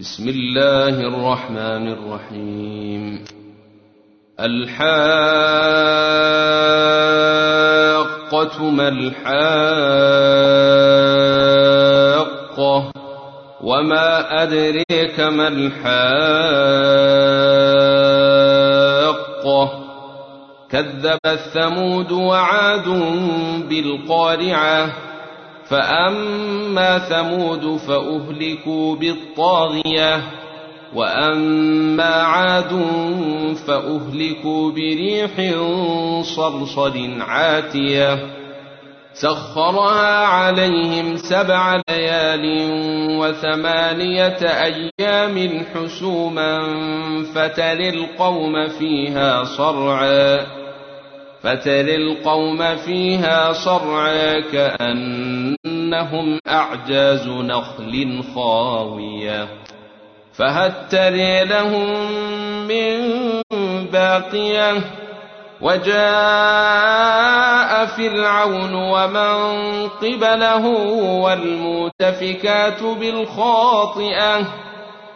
بسم الله الرحمن الرحيم. الحاقة ما الحاقة وما أدريك ما الحاقة. كذب الثمود وعاد بالقارعة فأما ثمود فأهلكوا بالطاغية وأما عاد فأهلكوا بريح صرصر عاتية سخرها عليهم سبع ليال وثمانية أيام حسوما فتر القوم فيها صرعا فتر القوم فيها صرعا كأنهم أعجاز نخل خاوية فهل تري لهم من باقية وجاء فرعون ومن قبله والمؤتفكات بالخاطئة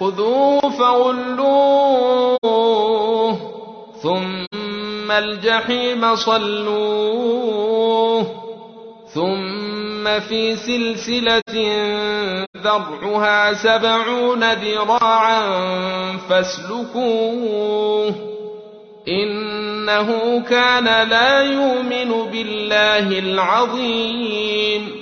خذوه فغلوه ثم الجحيم صلوه ثم في سلسلة ذرعها سبعون ذراعا فاسلكوه إنه كان لا يؤمن بالله العظيم.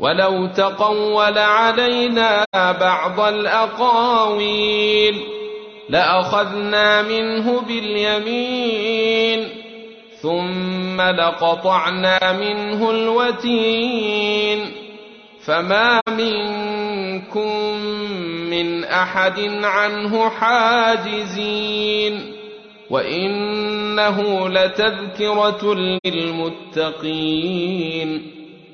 ولو تقول علينا بعض الأقاويل لأخذنا منه باليمين ثم لقطعنا منه الوتين. فما منكم من أحد عنه حاجزين. وإنه لتذكرة للمتقين.